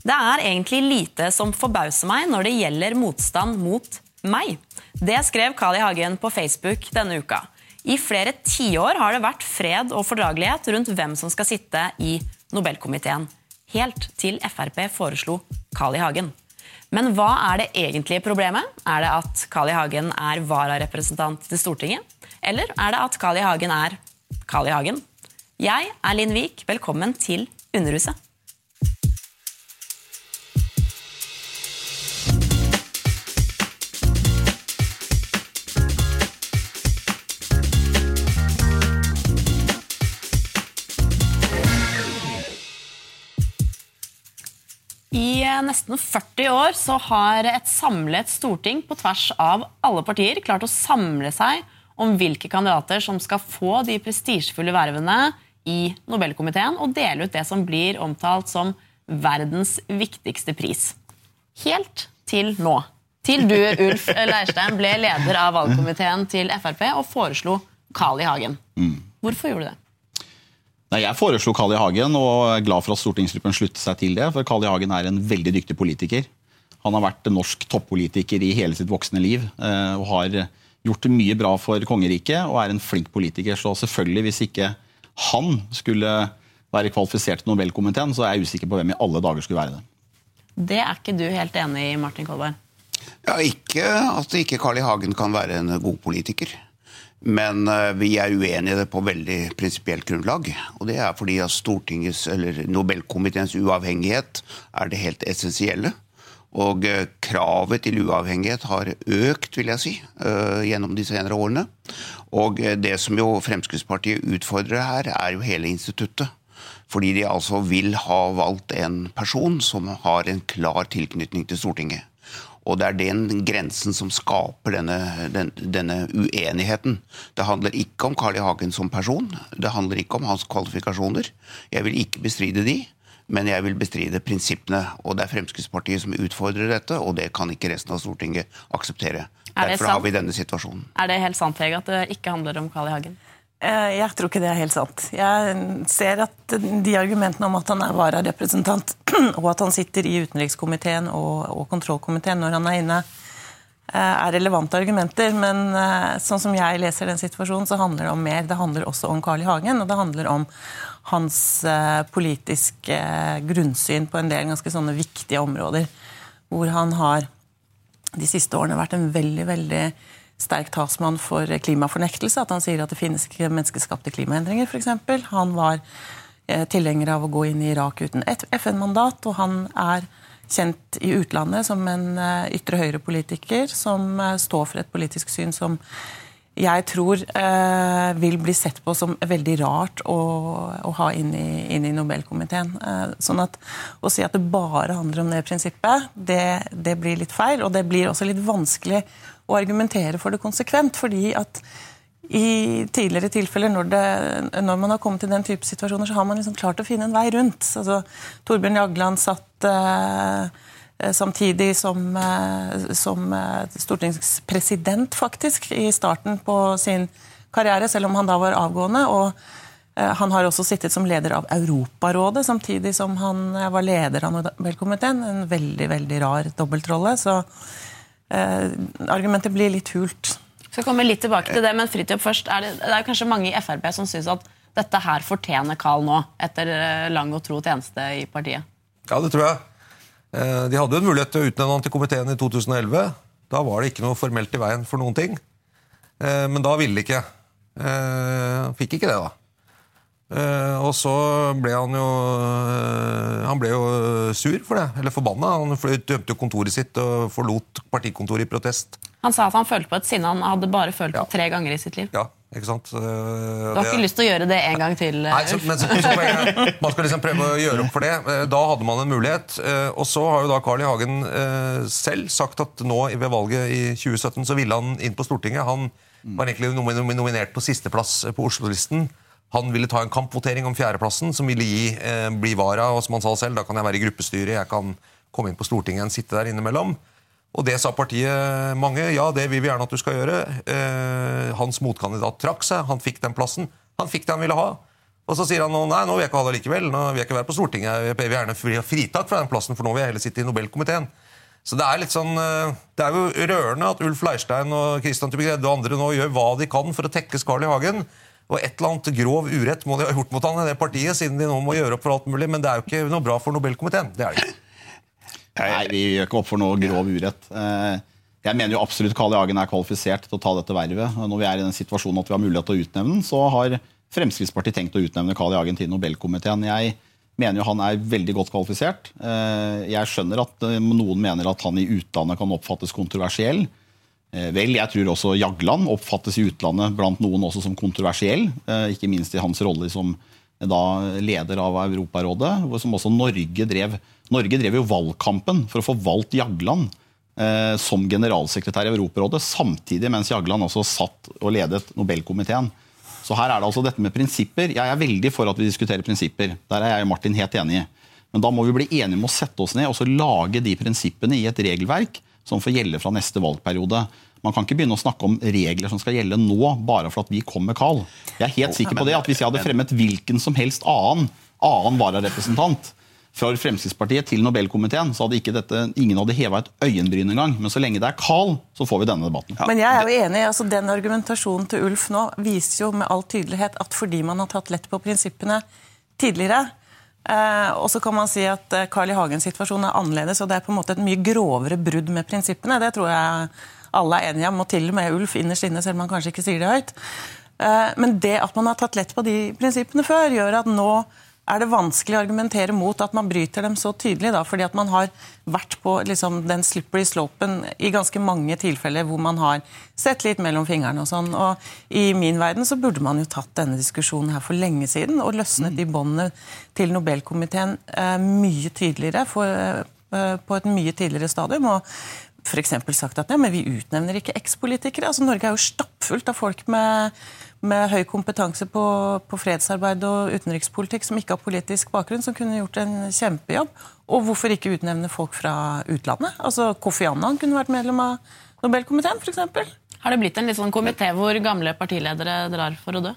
Det er egentlig lite som forbauser meg når det gjelder motstand mot meg. Det skrev Carl I. Hagen på Facebook denne uka. I flere tiår har det vært fred og fordragelighet rundt hvem som skal sitte i Nobelkomiteen. Helt til Frp foreslo Carl I. Hagen. Men hva er det egentlige problemet? Er det at Carl I. Hagen er vararepresentant til Stortinget? Eller er det at Carl I. Hagen er Carl I. Hagen? Jeg er Linn Vik. Velkommen til Underhuset. I eh, nesten 40 år så har et samlet storting på tvers av alle partier klart å samle seg om hvilke kandidater som skal få de prestisjefulle vervene i Nobelkomiteen og dele ut det som blir omtalt som verdens viktigste pris. Helt til nå. Til du, Ulf Leirstein, ble leder av valgkomiteen til Frp og foreslo Carl I. Hagen. Hvorfor gjorde du det? Nei, Jeg foreslo Carl I. Hagen og er glad for at stortingsgruppen sluttet seg til det. For Carl I. Hagen er en veldig dyktig politiker. Han har vært norsk toppolitiker i hele sitt voksne liv eh, og har gjort mye bra for kongeriket og er en flink politiker. Så selvfølgelig, hvis ikke han skulle være kvalifisert til Nobelkomiteen, så er jeg usikker på hvem i alle dager skulle være det. Det er ikke du helt enig i, Martin Kolberg? Ja, Ikke at ikke Carl I. Hagen kan være en god politiker. Men eh, vi er uenige på veldig prinsipielt grunnlag. Og det er fordi at Stortingets, eller Nobelkomiteens uavhengighet er det helt essensielle. Og eh, kravet til uavhengighet har økt, vil jeg si, eh, gjennom de senere årene. Og det som jo Fremskrittspartiet utfordrer her, er jo hele instituttet. Fordi de altså vil ha valgt en person som har en klar tilknytning til Stortinget. Og det er den grensen som skaper denne, den, denne uenigheten. Det handler ikke om Carl I. Hagen som person. Det handler ikke om hans kvalifikasjoner. Jeg vil ikke bestride de, men jeg vil bestride prinsippene. Og det er Fremskrittspartiet som utfordrer dette, og det kan ikke resten av Stortinget akseptere. Er Derfor sant? har vi denne situasjonen. Er det helt sant, Hege, at det ikke handler om Carl I. Hagen? Eh, Jeg tror ikke det er helt sant. Jeg ser at de argumentene om at han er vararepresentant, og at han sitter i utenrikskomiteen og, og kontrollkomiteen når han er inne, eh, er relevante argumenter. Men eh, sånn som jeg leser den situasjonen, så handler det om mer. Det handler også om Carl I. Hagen, og det handler om hans politiske grunnsyn på en del ganske sånne viktige områder. Hvor han har de siste årene vært en veldig, veldig sterk talsmann for klimafornektelse. At han sier at det finnes ikke menneskeskapte klimaendringer, f.eks. Han var eh, tilhenger av å gå inn i Irak uten et FN-mandat, og han er kjent i utlandet som en eh, ytre høyre-politiker som eh, står for et politisk syn som jeg tror eh, vil bli sett på som veldig rart å, å ha inn i, inn i Nobelkomiteen. Eh, sånn at Å si at det bare handler om det prinsippet, det, det blir litt feil. Og det blir også litt vanskelig å argumentere for det konsekvent. fordi at i tidligere tilfeller, når, det, når man har kommet til den type situasjoner, så har man liksom klart å finne en vei rundt. Altså, Torbjørn Jagland satt eh, samtidig som, eh, som eh, stortingspresident, faktisk, i starten på sin karriere, selv om han da var avgående. og eh, han har også sittet som leder av Europarådet, samtidig som han eh, var leder av Nobelkomiteen. En veldig, veldig rar dobbeltrolle. Så eh, argumentet blir litt hult. skal komme litt tilbake til det, men Fridtjof først. Er det, det er kanskje mange i Frp som syns at dette her fortjener Carl nå, etter eh, lang og tro tjeneste i partiet? Ja, det tror jeg. Eh, De hadde jo en mulighet til å utnevne han til komiteen i 2011. Da var det ikke noe formelt i veien for noen ting. Eh, Men da ville de ikke. Eh, fikk ikke det, da. Eh, Og så ble han jo uh, Han ble jo sur for det, eller forbanna. Han jo kontoret sitt og forlot partikontoret i protest. Han sa at han følte på et sinne han hadde bare følt på Ja. tre ganger i sitt liv. Ja, ikke sant? Uh, Du har ikke lyst til å gjøre det en gang til? eh, Nei, så, men så, så jeg, Man skal liksom prøve å gjøre opp for det. Eh, Da hadde man en mulighet. eh, Og så har jo da Carl I. Hagen eh, selv sagt at nå ved valget i 2017 så ville han inn på Stortinget. Han var egentlig nomi- nomi- nominert på sisteplass på Oslo-listen. Han ville ta en kampvotering om fjerdeplassen, som ville gi, eh, bli vara. Og som han sa selv, da kan jeg være i gruppestyret, jeg kan komme inn på Stortinget og sitte der innimellom. Og det sa partiet mange. Ja, det vil vi gjerne at du skal gjøre. Eh, hans motkandidat trakk seg. Han fikk den plassen. Han fikk det han ville ha. Og så sier han nå nei, nå vil jeg ikke ha det likevel. Nå vil jeg ikke være på Stortinget. Jeg vil gjerne ha fritak fra den plassen, for nå vil jeg heller sitte i Nobelkomiteen. Så Det er litt sånn, eh, det er jo rørende at Ulf Leirstein og Christian Tybring-Gjedde og andre nå gjør hva de kan for å tekkes Carl I. Hagen. Og et eller annet grov urett må de ha gjort mot han i det partiet, siden de nå må gjøre opp for alt mulig. Men det er jo ikke noe bra for Nobelkomiteen. Det er det ikke. Nei, vi gjør ikke opp for noe grov urett. Eh, Jeg mener jo absolutt Carl I. Hagen er kvalifisert til å ta dette vervet. Når vi er i den situasjonen at vi har mulighet til å utnevne den, så har Fremskrittspartiet tenkt å utnevne Carl I. Hagen til Nobelkomiteen. Jeg mener jo han er veldig godt kvalifisert. Eh, Jeg skjønner at eh, noen mener at han i utlandet kan oppfattes kontroversiell. Eh, Vel, jeg tror også Jagland oppfattes i utlandet blant noen også som kontroversiell. eh, Ikke minst i hans rolle som eh, da leder av Europarådet, som også Norge drev. Norge drev jo valgkampen for å få valgt Jagland som generalsekretær i Europarådet, samtidig mens Jagland også satt og ledet Nobelkomiteen. Så her er det altså dette med prinsipper. Jeg er veldig for at vi diskuterer prinsipper. Der er jeg og Martin helt enig. Men da må vi bli enige om å sette oss ned og så lage de prinsippene i et regelverk som får gjelde fra neste valgperiode. Man kan ikke begynne å snakke om regler som skal gjelde nå, bare for at vi kom med Carl. Jeg er helt sikker på det, at Hvis jeg hadde fremmet hvilken som helst annen, annen vararepresentant fra Fremskrittspartiet til Nobelkomiteen, så hadde ikke dette, ingen hadde heva et øyenbryn engang. Men så lenge det er Carl, så får vi denne debatten. Men jeg er jo enig, altså Den argumentasjonen til Ulf nå viser jo med all tydelighet at fordi man har tatt lett på prinsippene tidligere, og så kan man si at eh, Carl I. Hagens situasjon er annerledes, og det er på en måte et mye grovere brudd med prinsippene. Det tror jeg alle er enige om, og til og med Ulf innerst inne, selv om han kanskje ikke sier det høyt. Eh, Men det at man har tatt lett på de prinsippene før, gjør at nå er det vanskelig å argumentere mot at man bryter dem så tydelig, da, fordi at man har vært på liksom, den slippery slopen i ganske mange tilfeller hvor man har sett litt mellom fingrene og sånn. Og I min verden så burde man jo tatt denne diskusjonen her for lenge siden og løsnet de båndene til Nobelkomiteen eh, mye tydeligere for, eh, på et mye tidligere stadium. og for sagt at ja, men vi utnevner ikke ekspolitikere. Altså, Norge er jo stappfullt av folk med, med høy kompetanse på, på, fredsarbeid og utenrikspolitikk som ikke har politisk bakgrunn, som kunne gjort en kjempejobb. Og hvorfor ikke utnevne folk fra utlandet? Altså, Kofi Annan kunne vært medlem av Nobelkomiteen, f.eks. Har det blitt en litt sånn komité hvor gamle partiledere drar for å dø?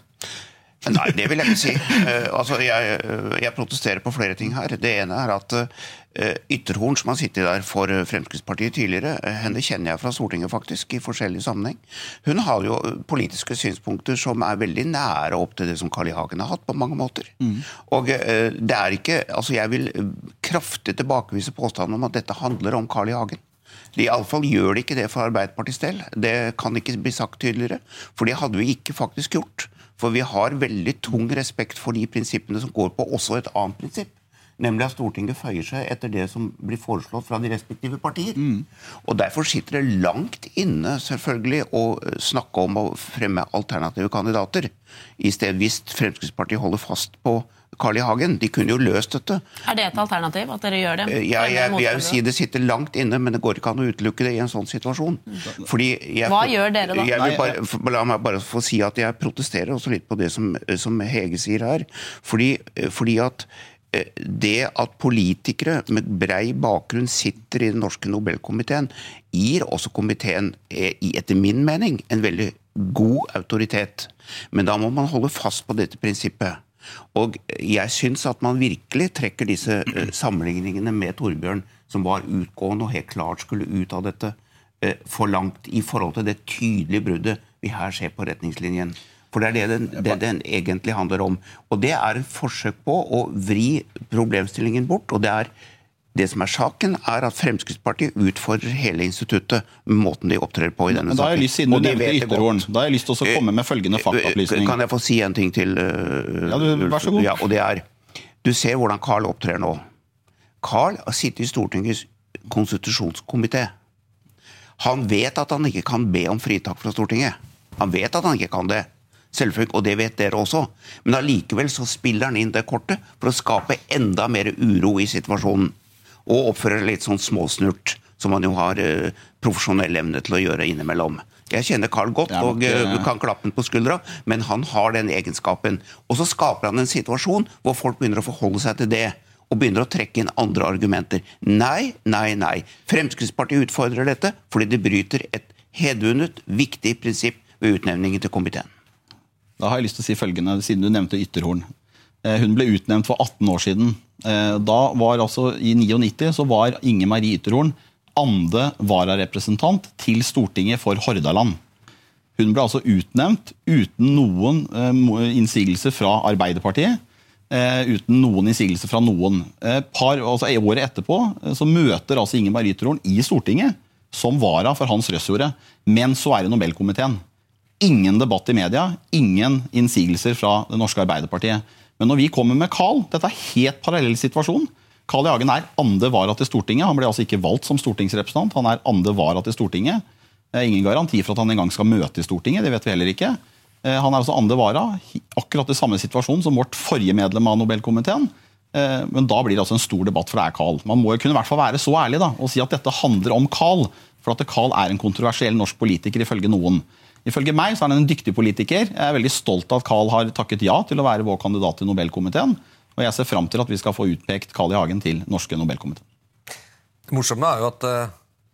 Nei, det vil jeg ikke si. Uh, altså, jeg, jeg, protesterer på flere ting her. Det ene er at uh, Ytterhorn, som har sittet der for Fremskrittspartiet tidligere, uh, henne kjenner jeg fra Stortinget, faktisk, i forskjellig sammenheng. Hun har jo politiske synspunkter som er veldig nære opp til det som Carl I. Hagen har hatt, på mange måter. Mm. Og det er ikke Altså, jeg vil kraftig tilbakevise påstanden om at dette handler om Carl I. Hagen. Iallfall gjør det ikke det for Arbeiderpartiets del. Det kan ikke bli sagt tydeligere. For det hadde vi ikke faktisk gjort. For vi har veldig tung respekt for de prinsippene som går på også et annet prinsipp. Nemlig at Stortinget føyer seg etter det som blir foreslått fra de respektive partier. Mm. Og Derfor sitter det langt inne selvfølgelig å snakke om å fremme alternative kandidater. I stedet hvis Fremskrittspartiet holder fast på Carl I. Hagen. De kunne jo løst dette. Er det et alternativ? at dere gjør det? Ja, jeg, jeg, jeg vil si Det sitter langt inne, men det går ikke an å utelukke det i en sånn situasjon. Jeg, Hva gjør dere da? Bare, la meg bare få si at jeg protesterer også litt på det som, som Hege sier her. Fordi, fordi at det at politikere med brei bakgrunn sitter i den norske Nobelkomiteen, gir også komiteen, etter min mening, en veldig god autoritet. Men da må man holde fast på dette prinsippet. Og jeg syns at man virkelig trekker disse uh, sammenligningene med Torbjørn, som var utgående og helt klart skulle ut av dette, uh, for langt i forhold til det tydelige bruddet vi her ser på retningslinjen. For det er det den, det den, egentlig handler om. Og det er et forsøk på å vri problemstillingen bort. og det er det som er saken, er at Fremskrittspartiet utfordrer hele instituttet med måten de opptrer på i denne da har jeg lyst, siden du nevnte Ytterhorn, da har jeg lyst til å komme med følgende Eh, faktaopplysning. Kan jeg få si en ting til? Uh, ja, du, vær så god. Ja, og det er, Du ser hvordan Carl opptrer nå. Carl har sittet i Stortingets konstitusjonskomité. Han vet at han ikke kan be om fritak fra Stortinget. Han vet at han ikke kan det. Selvfølgelig, og det vet dere også. Men allikevel så spiller han inn det kortet for å skape enda mer uro i situasjonen og oppfører litt sånn småsnurt, som man jo har uh, profesjonell evne til å gjøre innimellom. Jeg kjenner Carl godt og eh, kan klappe ham på skuldra, men han har den egenskapen. Og så skaper han en situasjon hvor folk begynner å forholde seg til det. Og begynner å trekke inn andre argumenter. Nei, nei, nei. Fremskrittspartiet utfordrer dette fordi det bryter et hedvunnet, viktig prinsipp ved utnevningen til komiteen. Da har jeg lyst til å si følgende, siden du nevnte Ytterhorn. Eh, hun ble utnevnt for 18 år siden. Eh, da var altså, I 99 så var Inge Marie Ytterhorn andre vararepresentant til Stortinget for Hordaland. Hun ble altså utnevnt uten noen innsigelse innsigelser fra Arbeiderpartiet. Eh, uten noen innsigelser fra noen. Eh, par, altså Året etterpå eh, så møter altså Inge Marie Ytterhorn i Stortinget som vara for Hans Røsjordet. Men så er det Nobelkomiteen. Ingen debatt i media, ingen innsigelser fra det norske Arbeiderpartiet. Men når vi kommer med Carl, dette er helt parallell situasjon. Carl I. Hagen er andre vara til Stortinget. Han ble altså ikke valgt som stortingsrepresentant. Han er andre vara til Stortinget. Det er ingen garanti for at han engang skal møte i Stortinget. det vet vi heller ikke. Eh, han er altså andre vara, akkurat i samme situasjon som vårt forrige medlem av Nobelkomiteen. Eh, men da blir det altså en stor debatt, for det er Carl. Man må jo kunne i hvert fall være så ærlig da, og si at dette handler om Carl. For at Carl er en kontroversiell norsk politiker, ifølge noen. Ifølge meg så er han en dyktig politiker. Jeg er veldig stolt av at Carl har takket ja til å være vår kandidat til Nobelkomiteen. Og jeg ser fram til at vi skal få utpekt Carl I. Hagen til norske Nobelkomiteen. Det morsomme er jo at uh,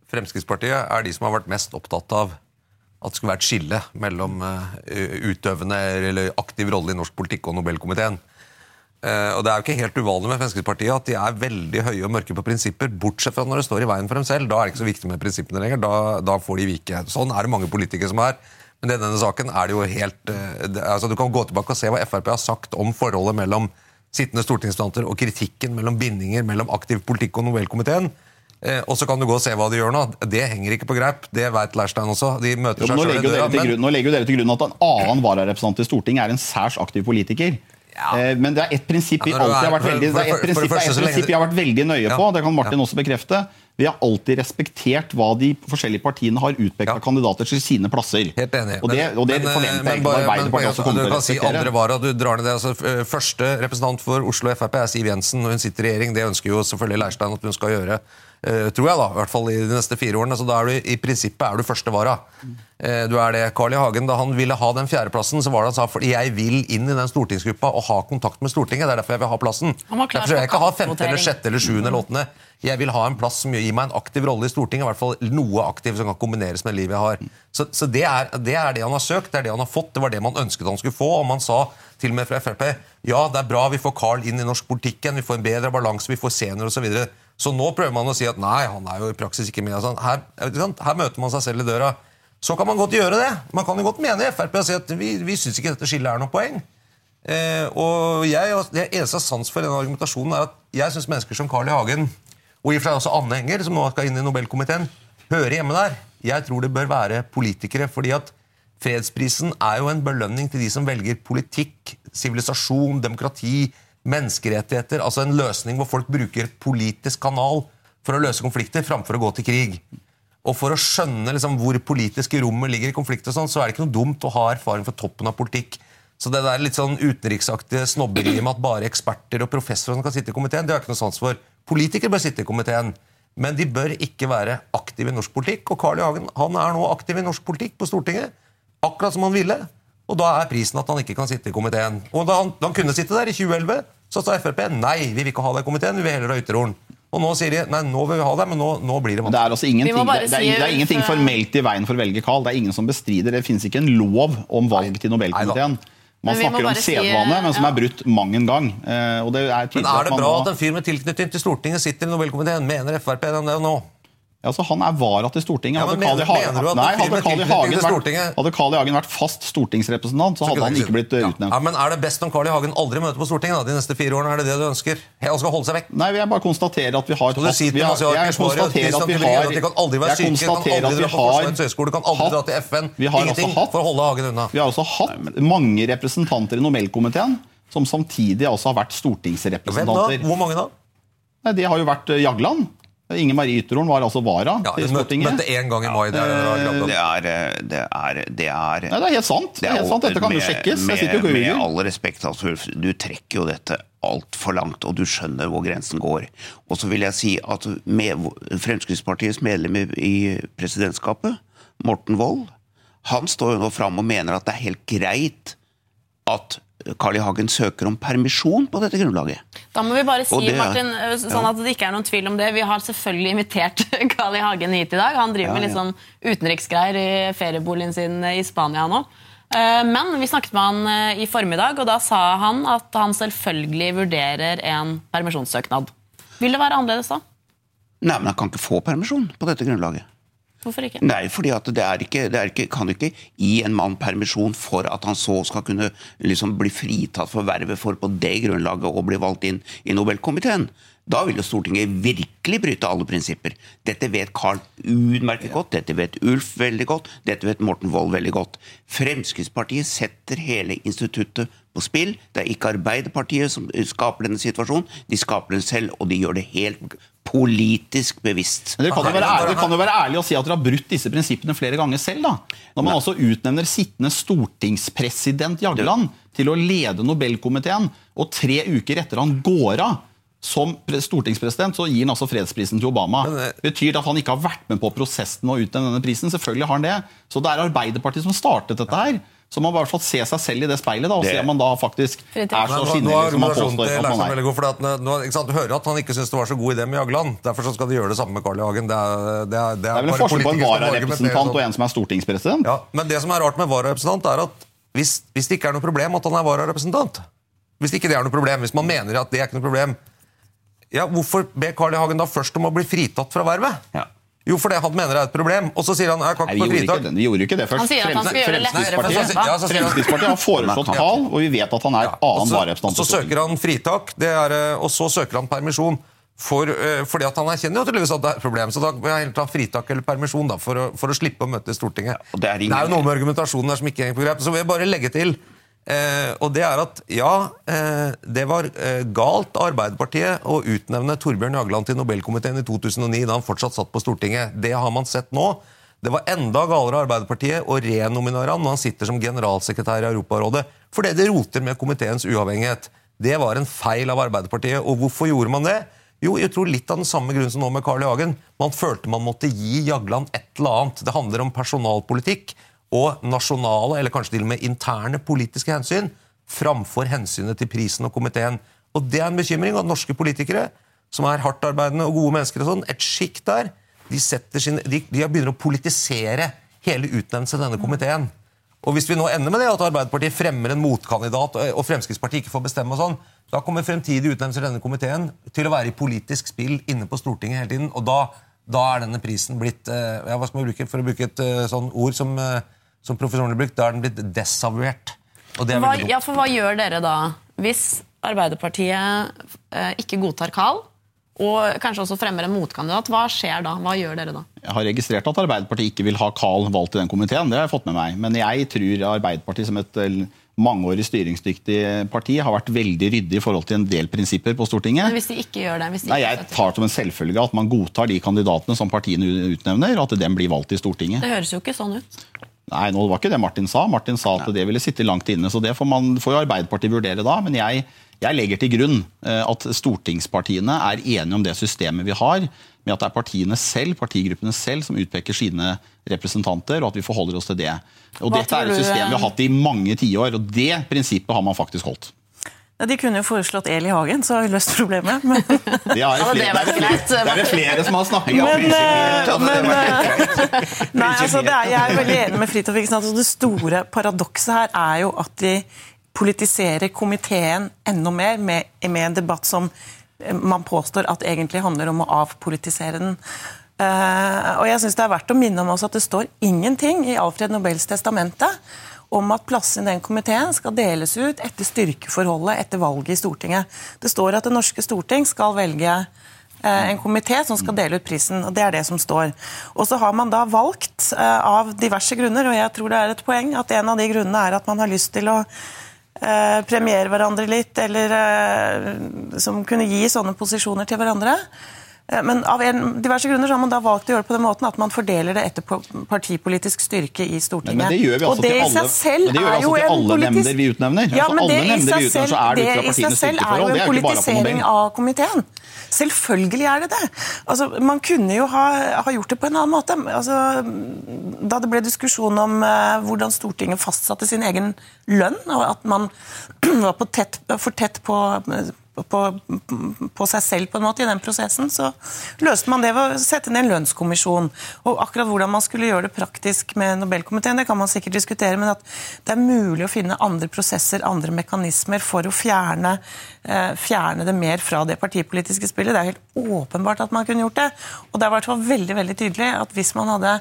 Fremskrittspartiet er de som har vært mest opptatt av at det skulle være et skille mellom uh, utøvende eller aktiv rolle i norsk politikk og Nobelkomiteen. Uh, og Det er jo ikke helt uvanlig med Fremskrittspartiet at de er veldig høye og mørke på prinsipper, bortsett fra når det står i veien for dem selv. Da er det ikke så viktig med prinsippene lenger. Da, da får de vike. Sånn er det mange politikere som er. Men i denne saken er det jo helt det, altså Du kan gå tilbake og se hva Frp har sagt om forholdet mellom sittende stortingsrepresentanter og kritikken mellom bindinger mellom aktiv politikk og Nobelkomiteen. Eh, og så kan du gå og se hva de gjør nå. Det henger ikke på greip. Det vet Leirstein også. De møter jo, seg nå, selv legger i døra, men... grunn, nå legger jo dere til grunn at en annen vararepresentant i Stortinget er en særs aktiv politiker. Ja. Eh, men det er ett prinsipp vi alltid har vært veldig, det er det prinsipp, vi har vært veldig nøye på. Det kan Martin også bekrefte. Vi har alltid respektert hva de forskjellige partiene har utpekt Ja. av kandidater til sine plasser. Helt enig. Og det, og det Men- forventer jeg ikke at men Arbeiderpartiet også er kommer Du til å kan si andre vara, du drar ned det. Altså, første representant for Oslo Frp er Siv Jensen, og hun sitter i regjering. Det ønsker jo selvfølgelig Leirstein at hun skal gjøre. Eh, tror jeg da, i hvert fall i de neste fire årene. Så da er du, I prinsippet er du første vara. Eh, du er det. Carl I. Hagen, da han ville ha den fjerdeplassen, så var det han sa fordi jeg vil inn i den stortingsgruppa og ha kontakt med Stortinget. Det er derfor jeg vil ha plassen. Derfor vil jeg ikke ha femte eller sjette eller sjuende eller åttende. Jeg vil ha en plass som gir meg en aktiv rolle i Stortinget. i hvert fall Noe aktiv som kan kombineres med livet jeg har. Så, så det, er, det er det han har søkt, det er det han har fått. Det var det man ønsket han skulle få. Og man sa til og med fra Frp ja, det er bra vi får Carl inn i norsk politikk igjen, vi får en bedre balanse, vi får senior osv. Så, nå prøver man å si at nei, han er jo i praksis ikke med. Sånn. Her, ikke sant? Her møter man seg selv i døra. Så kan man godt gjøre det. Man kan jo godt mene i Frp og si at vi, vi syns ikke dette skillet er noe poeng. Eh, og jeg, Det eneste jeg har sans for denne argumentasjonen, er at jeg syns mennesker som Carl I. Hagen, og i og for seg også Anne Enger, som nå skal inn i Nobelkomiteen, hører hjemme der. Jeg tror det bør være politikere, fordi at fredsprisen er jo en belønning til de som velger politikk, sivilisasjon, demokrati, menneskerettigheter. Altså en løsning hvor folk bruker politisk kanal for å løse konflikter framfor å gå til krig. Og for å skjønne liksom, hvor politiske rommet ligger i konflikt, og sånn, så er det ikke noe dumt å ha erfaring fra toppen av politikk. Så det der litt sånn utenriksaktige snobberiet med at bare eksperter og professorer kan sitte i komiteen, det har ikke noe sans for. Politikere bør sitte i komiteen, men de bør ikke være aktive i norsk politikk. Og Carl I. Hagen han er nå aktiv i norsk politikk på Stortinget, akkurat som han ville. Og da er prisen at han ikke kan sitte i komiteen. Og da han, da han kunne sitte der i 2011, så sa Frp nei, vi vil ikke ha deg i komiteen, vi vil heller ha Ytterhorn. Og nå sier de nei, nå vil vi ha deg, men nå, nå blir det vanskelig. Det er, altså ingenting, det, det, er, det er ingenting formelt i veien for å velge Carl. Det er ingen som bestrider. Det finnes ikke en lov om valg til Nobelkomiteen. Man snakker om sedvane, men som er brutt mang en gang. Eh, og det er Men er det at man bra at en fyr med tilknytning til Stortinget sitter i Nobelkomiteen? Mener Frp det nå? Ja, så Han er vara til Stortinget. Ja, Hadde men Carl I. mener- Hagen, nei, hadde Carl I. Hagen vært. Hagen fast stortingsrepresentant, så hadde han ikke blitt eh, ja. utnevnt. Ja, men Er det best om Carl I. Hagen aldri møter på Stortinget da, de neste fire årene? Er det det du ønsker? Han skal holde seg vekk. Nei, jeg bare konstaterer at vi har sier til vi har- jeg konstaterer at vi har de kan aldri være syke, kan aldri dra på Forsvarets høgskole, kan aldri dra til FN. Vi har altså Ingenting for å holde Hagen unna. Vi har også hatt mange representanter i Nobelkomiteen som samtidig også har vært stortingsrepresentanter. Hvor mange da? Nei, det har jo vært eh, Jagland. Inger Marie Ytterhorn var altså vara Ja, til Stortinget. møtte én gang i mai. Det er, det Det er, eh, det er, det er Nei, det er helt sant. Det er helt sant. Dette kan jo sjekkes. Med, med all respekt, altså, Ulf, du trekker jo dette altfor langt, og du skjønner hvor grensen går. Og så vil jeg si at med, Fremskrittspartiets medlem i, i presidentskapet, Morten Wold, han står jo nå fram og mener at det er helt greit at Carl I. Hagen søker om permisjon på dette grunnlaget. Da må vi bare si, det Martin, eh, sånn at det ikke er noen tvil om det. Vi har selvfølgelig invitert Carl I. Hagen hit i dag. Han driver Ja, med litt sånn utenriksgreier i ferieboligen sin i Spania nå. Eh, Men vi snakket med han eh, i formiddag, og da sa han at han selvfølgelig vurderer en permisjonssøknad. Vil det være annerledes da? Nei, men han kan ikke få permisjon på dette grunnlaget. Hvorfor ikke? Nei, fordi det ikke, det ikke, kan ikke gi en mann permisjon for at han så skal kunne liksom bli fritatt for vervet for på det grunnlaget å bli valgt inn i Nobelkomiteen. Da vil jo Stortinget virkelig bryte alle prinsipper. Dette vet Carl utmerket godt, dette vet Ulf veldig godt, dette vet Morten Wold veldig godt. Fremskrittspartiet setter hele instituttet på spill. Det er ikke Arbeiderpartiet som skaper denne situasjonen, de skaper den selv, og de gjør det helt politisk bevisst. Men dere kan, jo være ærlige, dere kan jo være ærlige og si at dere har brutt disse prinsippene flere ganger selv. da. Når man altså utnevner sittende stortingspresident Jagland til å lede Nobelkomiteen, og tre uker etter han går av som stortingspresident, så gir han altså fredsprisen til Obama. Men, eh, Betyr det at han ikke har vært med på prosessen med å utnevne denne prisen? Selvfølgelig har han det. Så det er Arbeiderpartiet som startet dette her. Så man må i hvert fall se seg selv i det speilet da, og Det- se om man da faktisk er så er som man påstår at man er. god, at nå, sant, Du hører at han ikke syns det var så god idé med Jagland. Derfor så skal de gjøre det samme med Carl I. Hagen. Det er, det er, det er, Det er vel en forskjell på en vararepresentant sånn. og en som er stortingspresident. Ja, Men det som er rart med vararepresentant, er at hvis, hvis det ikke er noe problem at han er vararepresentant Hvis ikke det er noe problem, hvis man mener at det er ikke noe problem ja, Hvorfor ber Carl I. Hagen da først om å bli fritatt fra vervet? Ja. Jo, for det han mener er et problem. Og så sier han jeg kan Nei, ikke vi få gjorde ikke, fritak. vi gjorde ikke det først. Han sier at han skal gjøre det lettere for Fremskrittspartiet, Ja, har foreslått Carl, og vi vet at han er Ja, annen så- vararepresentant. Så søker han fritak, det er, eh, og så søker han permisjon. For, eh, fordi at Han erkjenner jo tydeligvis at det er et problem, så da må jeg ta fritak eller permisjon da, for, å, for å slippe å møte i Stortinget. Ja, det er ingen- jo noe med argumentasjonen der som ikke henger på grep. Så vil jeg bare legge til, eh, og det er at ja, eh, det var eh, galt av Arbeiderpartiet å utnevne Torbjørn Jagland til Nobelkomiteen i 2009, da han fortsatt satt på Stortinget. Det har man sett nå. Det var enda galere av Arbeiderpartiet å renominere han når han sitter som generalsekretær i Europarådet, fordi det roter med komiteens uavhengighet. Det var en feil av Arbeiderpartiet. Og hvorfor gjorde man det? Jo, jeg tror litt av den samme grunnen som nå med Carl I. Hagen. Man følte man måtte gi Jagland et eller annet. Det handler om personalpolitikk og nasjonale, eller kanskje til og med interne politiske hensyn, framfor hensynet til prisen og komiteen. Og det er en bekymring at norske politikere, som er hardtarbeidende og gode mennesker, og sånn, et sjikt der, de, sin, de, de begynner å politisere hele utnevnelsen til denne komiteen. Og Hvis vi nå ender med det at Arbeiderpartiet fremmer en motkandidat, og og Fremskrittspartiet ikke får bestemme, og sånn, da kommer fremtidige utnevnelser i denne komiteen til å være i politisk spill inne på Stortinget hele tiden. og da, da er denne prisen blitt eh, ja, hva skal man bruke, For å bruke et eh, sånn ord som, eh, som professoren har brukt, da er den blitt desavuert. Og det er Hva, ja, for hva gjør dere da hvis Arbeiderpartiet eh, ikke godtar Carl, og kanskje også fremmer en motkandidat? Hva skjer da? Hva gjør dere da? Jeg har registrert at Arbeiderpartiet ikke vil ha Carl valgt i den komiteen. Det har jeg fått med meg. Men jeg tror Arbeiderpartiet som et eh, mangeårig styringsdyktig parti har vært veldig ryddig i forhold til en del prinsipper på Men Stortinget. hvis de ikke gjør det? Hvis de Nei, Jeg tar som en selvfølge at man godtar de kandidatene som partiene utnevner, og at dem blir valgt i Stortinget. Det høres jo ikke sånn ut. Nei, nå var ikke det Martin sa. Martin sa at det ville sitte langt inne. Så det får, man, får jo Arbeiderpartiet vurdere da. Men jeg, jeg legger til grunn eh, at stortingspartiene er enige om det systemet vi har, med at det er partiene selv, partigruppene selv som utpeker sine representanter, og at vi forholder oss til det. Og Hva Dette er et system vi har eh, hatt i mange tiår, og det prinsippet har man faktisk holdt. Ja, de kunne jo foreslått Eli Hagen, så har vi løst problemet. Men, Det er flere, det er flere, det er det flere som har snakket om. men, eh, men eh, Nei, altså det er, Jeg er veldig enig med Fridtjof. Altså, det store paradokset her er jo at de politiserer komiteen enda mer med, med en debatt som eh, man påstår at egentlig handler om å avpolitisere den. Uh, og jeg synes Det er verdt å minne om også at det står ingenting i Alfred Nobels testamente om at plassene i den komiteen skal deles ut etter styrkeforholdet etter valget i Stortinget. Det står at det norske storting skal velge eh, en komité som skal dele ut prisen. og Det er det som står. Og så har man da valgt eh, av diverse grunner, og jeg tror det er et poeng, at en av de grunnene er at man har lyst til å eh, premiere hverandre litt, eller som kunne gi sånne posisjoner til hverandre. Eh, Men av en, diverse grunner så har man da valgt å gjøre det på den måten at man fordeler det etter partipolitisk styrke i Stortinget. Men det gjør vi altså og det til i alle- seg selv er altså en alle politisk- nemnder vi utnevner. Ja, Altså men alle det i seg utnevner, er det det i seg selv er jo en er jo politisering av komiteen. Selvfølgelig er det det. Altså, man kunne jo ha, ha gjort det på en annen måte. Altså, da det ble diskusjon om uh, hvordan Stortinget fastsatte sin egen lønn, og at man var på tett, for tett på, på, på, seg selv på en måte i den prosessen, så løste man det ved å sette ned en lønnskommisjon. Og akkurat hvordan man skulle gjøre det praktisk med Nobelkomiteen, det kan man sikkert diskutere, men at det er mulig å finne andre prosesser, andre mekanismer for å fjerne, fjerne det mer fra det partipolitiske spillet. Det er helt åpenbart at man kunne gjort det. Og det er i hvert fall veldig, veldig tydelig at hvis man hadde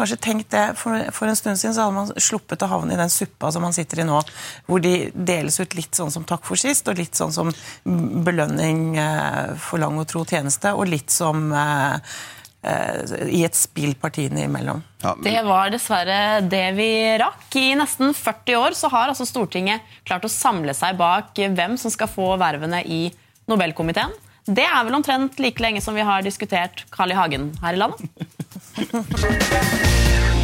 kanskje tenkt det for, for, en stund siden, så hadde man sluppet å havne i den suppa som man sitter i nå, hvor de deles ut litt sånn som takk for sist, og litt sånn som belønning eh, for lang og tro tjeneste, og litt som eh, eh, i et spill partiene imellom. Ja, men... Det var dessverre det vi rakk. I nesten 40 år så har altså Stortinget klart å samle seg bak hvem som skal få vervene i Nobelkomiteen. Det er vel omtrent like lenge som vi har diskutert Carl I. Hagen her i landet.